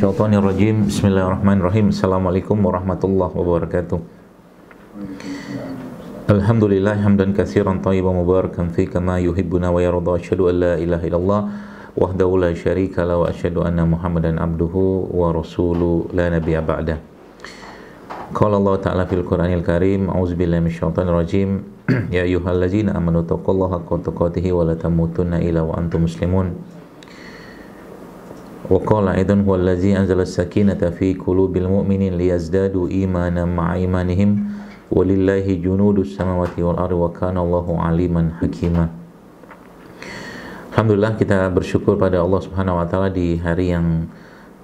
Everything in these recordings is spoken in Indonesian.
Syaitanirrajim Bismillahirrahmanirrahim. Assalamualaikum warahmatullahi wabarakatuh. Alhamdulillah hamdan katsiran tayyiban mubarakan fi kama yuhibbuna wa yarda. Asyhadu an la ilaha illallah wahdahu la syarika la wa asyhadu anna muhammadan abduhu wa rasuluhu. La nabiyya ba'da Qala Allah Ta'ala fil Qur'anil Karim A'udzu billahi minasyaitonir rajim. Ya ayyuhallazina amanu taqullaha haqqa tuqatih wa la tamutunna illa wa antum muslimun وقال أيضا هو الذي أنزل السكينة في قلوب المؤمنين ليزدادوا إيمانا مع إيمانهم ولله جنود السماوات والأرض وكان الله عليما حكيما Alhamdulillah kita bersyukur pada Allah Subhanahu wa taala di hari yang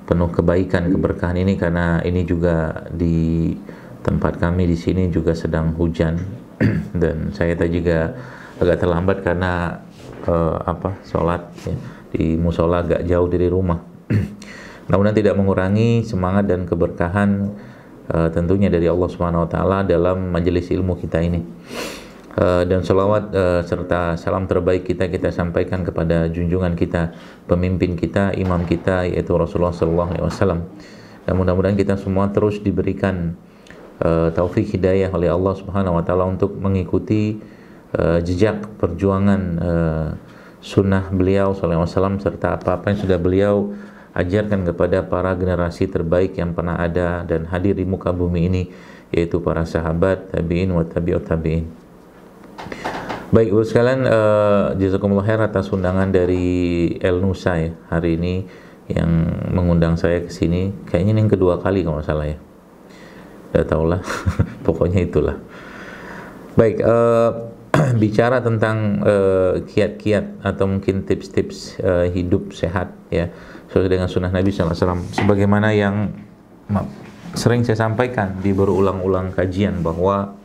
penuh kebaikan keberkahan ini karena ini juga di tempat kami di sini juga sedang hujan dan saya tadi juga agak terlambat karena uh, apa sholat ya, di musola agak jauh dari rumah Namun tidak mengurangi semangat dan keberkahan uh, tentunya dari Allah Subhanahu wa taala dalam majelis ilmu kita ini. Uh, dan salawat uh, serta salam terbaik kita kita sampaikan kepada junjungan kita, pemimpin kita, imam kita yaitu Rasulullah sallallahu alaihi wasallam. Dan mudah-mudahan kita semua terus diberikan uh, taufik hidayah oleh Allah Subhanahu wa taala untuk mengikuti uh, jejak perjuangan uh, sunnah beliau sallallahu alaihi wasallam serta apa-apa yang sudah beliau ajarkan kepada para generasi terbaik yang pernah ada dan hadir di muka bumi ini yaitu para sahabat tabi'in wa tabi'ut tabi'in. Baik, Ibu sekalian uh, jazakumullah khair atas undangan dari El Nusa ya hari ini yang mengundang saya ke sini. Kayaknya ini yang kedua kali kalau salah ya. Tidak tahu lah. Pokoknya itulah. Baik, uh, bicara tentang eh, kiat-kiat uh, atau mungkin tips-tips uh, hidup sehat ya sesuai dengan sunnah Nabi SAW sebagaimana yang sering saya sampaikan di berulang-ulang kajian bahwa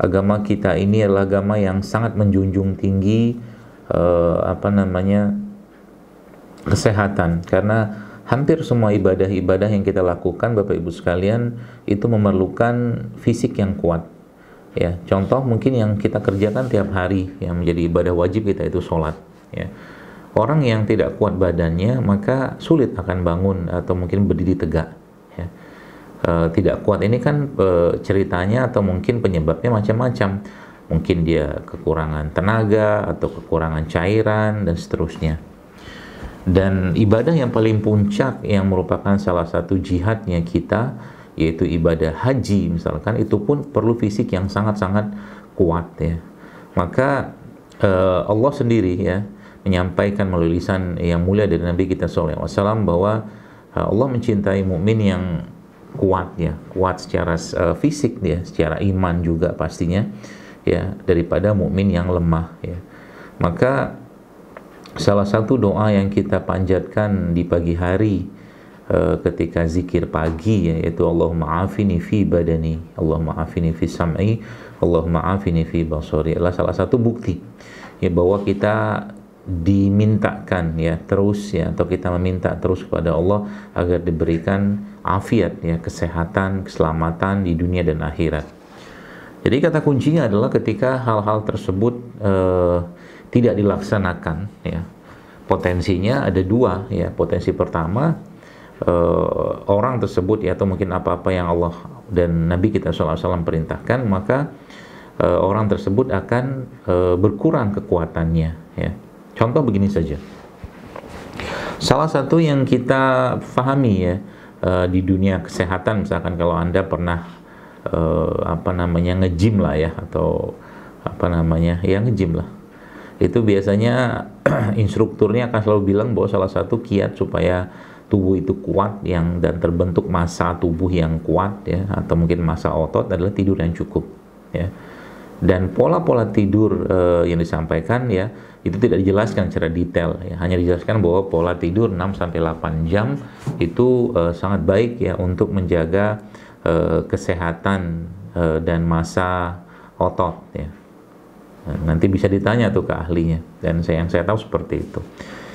agama kita ini adalah agama yang sangat menjunjung tinggi uh, apa namanya kesehatan. Karena hampir semua ibadah-ibadah yang kita lakukan Bapak Ibu sekalian itu memerlukan fisik yang kuat ya contoh mungkin yang kita kerjakan tiap hari yang menjadi ibadah wajib kita itu sholat ya Orang yang tidak kuat badannya maka sulit akan bangun atau mungkin berdiri tegak. Ya. E, tidak kuat ini kan e, ceritanya atau mungkin penyebabnya macam-macam. Mungkin dia kekurangan tenaga atau kekurangan cairan dan seterusnya. Dan ibadah yang paling puncak yang merupakan salah satu jihadnya kita yaitu ibadah haji misalkan itu pun perlu fisik yang sangat-sangat kuat ya. Maka e, Allah sendiri ya menyampaikan melalui lisan yang mulia dari Nabi kita SAW bahwa uh, Allah mencintai mukmin yang kuat ya, kuat secara uh, fisik dia, secara iman juga pastinya ya daripada mukmin yang lemah ya. Maka salah satu doa yang kita panjatkan di pagi hari uh, ketika zikir pagi ya, yaitu Allahumma afini fi badani, Allahumma afini fi sam'i, Allahumma afini fi basari adalah salah satu bukti ya bahwa kita dimintakan ya terus ya atau kita meminta terus kepada Allah agar diberikan afiat ya kesehatan keselamatan di dunia dan akhirat. Jadi kata kuncinya adalah ketika hal-hal tersebut eh, tidak dilaksanakan ya potensinya ada dua ya potensi pertama eh, orang tersebut ya atau mungkin apa-apa yang Allah dan Nabi kita SAW perintahkan maka eh, orang tersebut akan eh, berkurang kekuatannya ya Contoh begini saja. Salah satu yang kita pahami ya uh, di dunia kesehatan misalkan kalau Anda pernah uh, apa namanya ngejim lah ya atau apa namanya ya ngejim lah. Itu biasanya instrukturnya akan selalu bilang bahwa salah satu kiat supaya tubuh itu kuat yang dan terbentuk massa tubuh yang kuat ya atau mungkin massa otot adalah tidur yang cukup ya. Dan pola-pola tidur uh, yang disampaikan ya itu tidak dijelaskan secara detail ya. Hanya dijelaskan bahwa pola tidur 6 sampai 8 jam itu uh, sangat baik ya untuk menjaga uh, kesehatan dan masa otot ya. Nanti bisa ditanya tuh ke ahlinya dan saya yang saya tahu seperti itu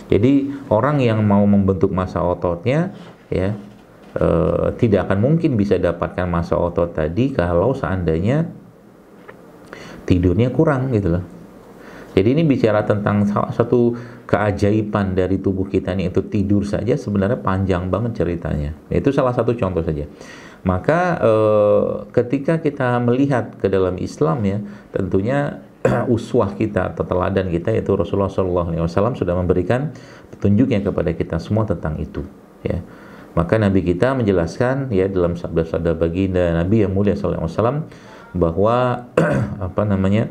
jadi orang yang mau membentuk masa ototnya ya uh, tidak akan mungkin bisa dapatkan masa otot tadi kalau seandainya tidurnya kurang gitu loh. Jadi ini bicara tentang salah satu keajaiban dari tubuh kita ini itu tidur saja sebenarnya panjang banget ceritanya. Itu salah satu contoh saja. Maka eh, ketika kita melihat ke dalam Islam ya, tentunya uswah kita atau teladan kita yaitu Rasulullah SAW sudah memberikan petunjuknya kepada kita semua tentang itu. Ya. Maka Nabi kita menjelaskan ya dalam sabda-sabda baginda Nabi yang mulia SAW bahwa apa namanya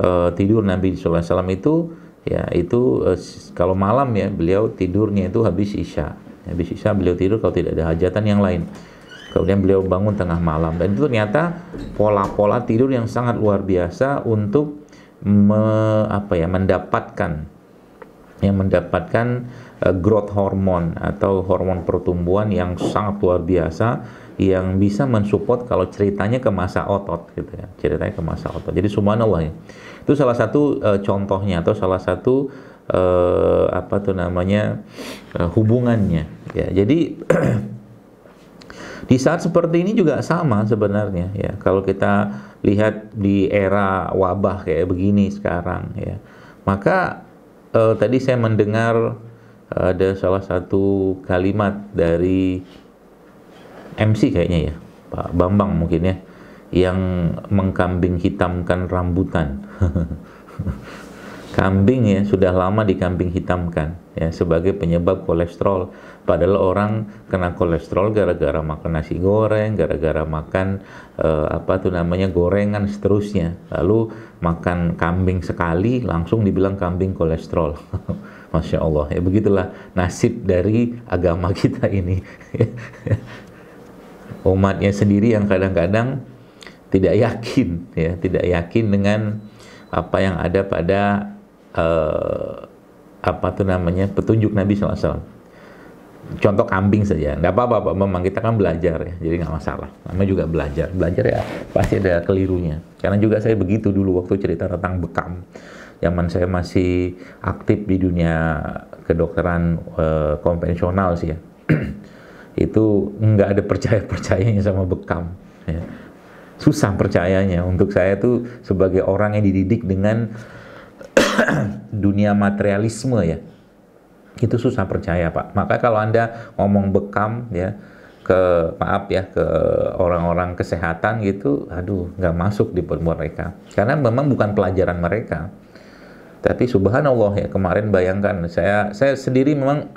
uh, tidur Nabi SAW itu ya itu uh, kalau malam ya beliau tidurnya itu habis isya habis isya beliau tidur kalau tidak ada hajatan yang lain kemudian beliau bangun tengah malam. Dan itu ternyata pola-pola tidur yang sangat luar biasa untuk me, apa ya mendapatkan yang mendapatkan uh, growth hormone atau hormon pertumbuhan yang sangat luar biasa yang bisa mensupport kalau ceritanya ke masa otot gitu ya. Ceritanya ke masa otot. Jadi subhanallah ya. Itu salah satu uh, contohnya atau salah satu uh, apa tuh namanya uh, hubungannya ya. Jadi di saat seperti ini juga sama sebenarnya ya. Kalau kita lihat di era wabah kayak begini sekarang ya. Maka uh, tadi saya mendengar ada salah satu kalimat dari MC kayaknya ya Pak Bambang mungkin ya yang mengkambing hitamkan rambutan kambing ya sudah lama dikambing hitamkan ya sebagai penyebab kolesterol. Padahal orang kena kolesterol gara-gara makan nasi goreng gara-gara makan eh, apa tuh namanya gorengan seterusnya. Lalu makan kambing sekali langsung dibilang kambing kolesterol. Masya Allah ya begitulah nasib dari agama kita ini. Umatnya sendiri yang kadang-kadang tidak yakin ya tidak yakin dengan apa yang ada pada uh, apa tuh namanya petunjuk Nabi SAW contoh kambing saja nggak apa-apa memang kita kan belajar ya jadi nggak masalah. Namanya juga belajar. Belajar ya pasti ada kelirunya. Karena juga saya begitu dulu waktu cerita tentang bekam. Zaman saya masih aktif di dunia kedokteran uh, konvensional sih ya. Itu nggak ada percaya percayanya sama bekam ya. susah percayanya. Untuk saya tuh sebagai orang yang dididik dengan dunia materialisme ya. Itu susah percaya pak. Maka kalau anda ngomong bekam ya ke maaf ya ke orang-orang kesehatan gitu aduh nggak masuk di mereka. Karena memang bukan pelajaran mereka. Tapi subhanallah ya kemarin bayangkan saya saya sendiri memang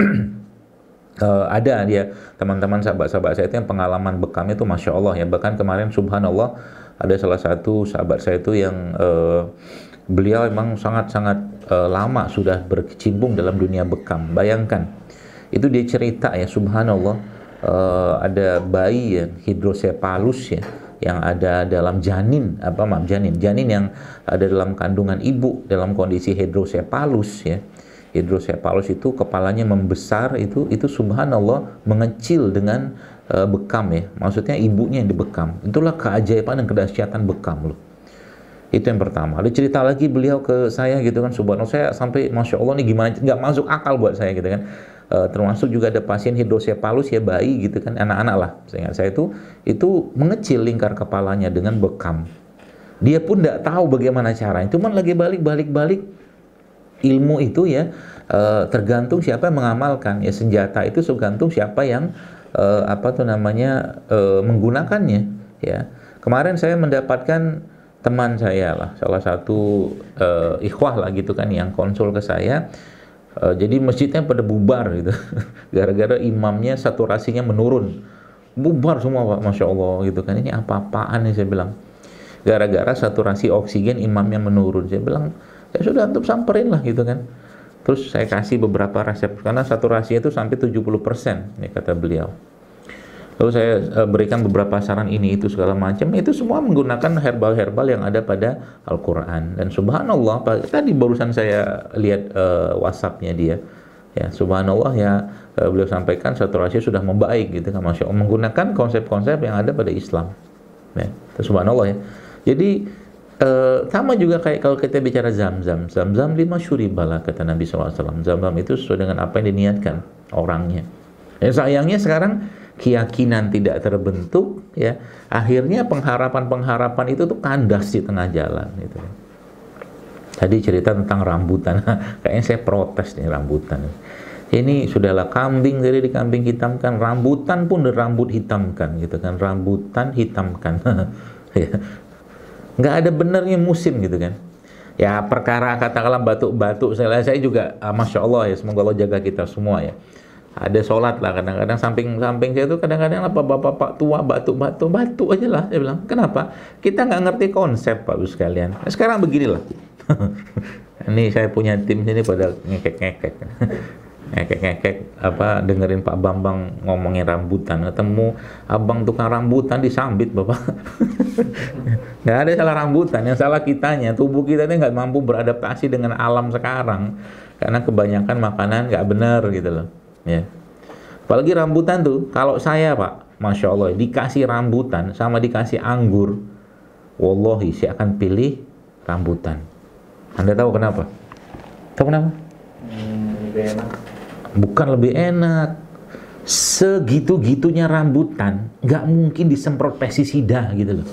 uh, ada dia teman-teman sahabat-sahabat saya itu yang pengalaman bekamnya itu masya Allah ya. Bahkan kemarin subhanallah ada salah satu sahabat saya itu yang uh, beliau memang sangat-sangat uh, lama sudah berkecimpung dalam dunia bekam. Bayangkan itu dia cerita ya subhanallah uh, ada bayi ya hidrosepalus ya yang ada dalam janin apa maaf janin. Janin yang ada dalam kandungan ibu dalam kondisi hidrosepalus ya. Hidrosepalus itu kepalanya membesar itu itu subhanallah mengecil dengan uh, bekam ya. Maksudnya ibunya yang dibekam. Itulah keajaiban dan kedahsyatan bekam loh itu yang pertama. Ada cerita lagi beliau ke saya gitu kan subhanallah saya sampai masya Allah nih gimana? Nggak masuk akal buat saya gitu kan. Uh, termasuk juga ada pasien hidrosepalus ya bayi gitu kan anak-anak lah. Sehingga saya itu itu mengecil lingkar kepalanya dengan bekam. Dia pun tidak tahu bagaimana caranya. Cuman lagi balik balik balik ilmu itu ya uh, tergantung siapa yang mengamalkan ya. Senjata itu tergantung siapa yang uh, apa tuh namanya uh, menggunakannya ya. Kemarin saya mendapatkan teman saya lah salah satu uh, ikhwah lah gitu kan yang konsul ke saya. Uh, jadi masjidnya pada bubar gitu. Gara-gara imamnya saturasinya menurun. Bubar semua pak masya allah gitu kan. Ini apa-apaan nih saya bilang. Gara-gara saturasi oksigen imamnya menurun. Saya bilang ya sudah untuk samperin lah gitu kan. Terus saya kasih beberapa resep. Karena saturasi itu sampai 70% ya kata beliau lalu saya uh, berikan beberapa saran ini itu segala macam. Itu semua menggunakan herbal-herbal yang ada pada Al-Quran. Dan subhanallah tadi barusan saya lihat uh, WhatsAppnya dia. Ya subhanallah ya uh, beliau sampaikan saturasi sudah membaik gitu kan masya Allah. Menggunakan konsep-konsep yang ada pada Islam. Ya subhanallah ya. Jadi Uh, sama juga kayak kalau kita bicara zam-zam, zam-zam lima syuribala kata Nabi SAW. Zam-zam itu sesuai dengan apa yang diniatkan orangnya. Ya, sayangnya sekarang keyakinan tidak terbentuk, ya akhirnya pengharapan-pengharapan itu tuh kandas di tengah jalan. Gitu. Tadi cerita tentang rambutan. Kayaknya saya protes nih rambutan. Ini sudahlah kambing dari dikambing hitamkan, rambutan pun rambut hitamkan gitu kan, rambutan hitamkan. ya. Nggak ada benernya musim gitu kan. Ya perkara katakanlah batuk-batuk saya, saya juga ah, masya Allah ya semoga Allah jaga kita semua ya ada sholat lah kadang-kadang samping-samping saya itu kadang-kadang apa bapak-bapak tua batuk-batuk batuk aja lah saya bilang. Kenapa? Kita nggak ngerti konsep pak sekalian. Nah, sekarang beginilah. Ini saya punya tim sini pada ngekek-ngekek. Ngekek-ngekek apa dengerin Pak Bambang ngomongin rambutan. Ketemu abang tukang rambutan disambit bapak. Nggak ada salah rambutan yang salah kitanya. Tubuh kita ini nggak mampu beradaptasi dengan alam sekarang. Karena kebanyakan makanan nggak benar gitu loh ya. Apalagi rambutan tuh kalau saya pak masya Allah dikasih rambutan sama dikasih anggur wallahi saya akan pilih rambutan. Anda tahu kenapa? Tahu kenapa? Hmm, bukan lebih enak. Segitu-gitunya rambutan nggak mungkin disemprot pestisida gitu loh.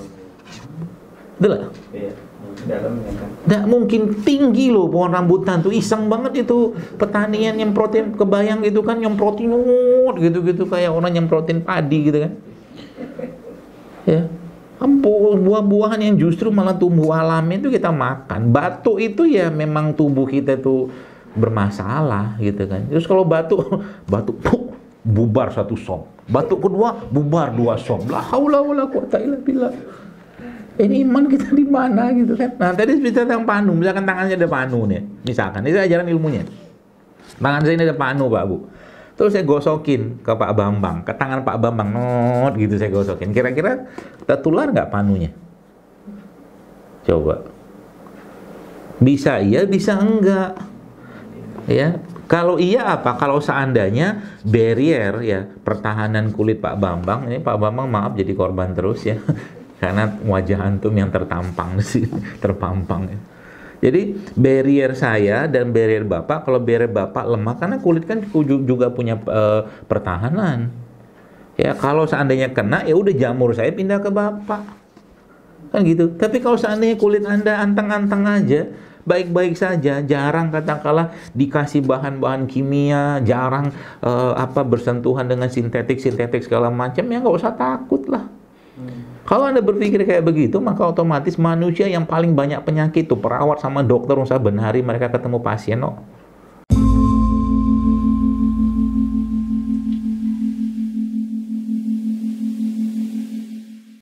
Betul iya, Nggak mungkin tinggi loh pohon rambutan tuh iseng banget itu petanian yang protein kebayang gitu kan yang protein gitu-gitu kayak orang yang protein padi gitu kan ya buah-buahan yang justru malah tumbuh alami itu kita makan batu itu ya memang tubuh kita tuh bermasalah gitu kan. Terus kalau batuk, batuk puh, bubar satu som. Batuk kedua bubar dua som. La haula wala quwata illa billah. Ini iman kita di mana gitu kan. Nah, tadi bicara tentang panu, misalkan tangannya ada panu nih. Misalkan, ini ajaran ilmunya. Tangan saya ini ada panu, Pak Bu. Terus saya gosokin ke Pak Bambang, ke tangan Pak Bambang, not gitu saya gosokin. Kira-kira tertular nggak panunya? Coba. Bisa iya, bisa enggak ya kalau iya apa kalau seandainya barrier ya pertahanan kulit Pak Bambang ini Pak Bambang maaf jadi korban terus ya karena wajah antum yang tertampang sih terpampang ya. Jadi barrier saya dan barrier Bapak kalau barrier Bapak lemah karena kulit kan juga punya uh, pertahanan. Ya kalau seandainya kena ya udah jamur saya pindah ke Bapak. Kan gitu. Tapi kalau seandainya kulit Anda anteng-anteng aja, baik-baik saja, jarang katakanlah dikasih bahan-bahan kimia, jarang uh, apa bersentuhan dengan sintetik-sintetik segala macam, ya nggak usah takut lah. Hmm. Kalau Anda berpikir kayak begitu, maka otomatis manusia yang paling banyak penyakit itu perawat sama dokter usah benari mereka ketemu pasien, no.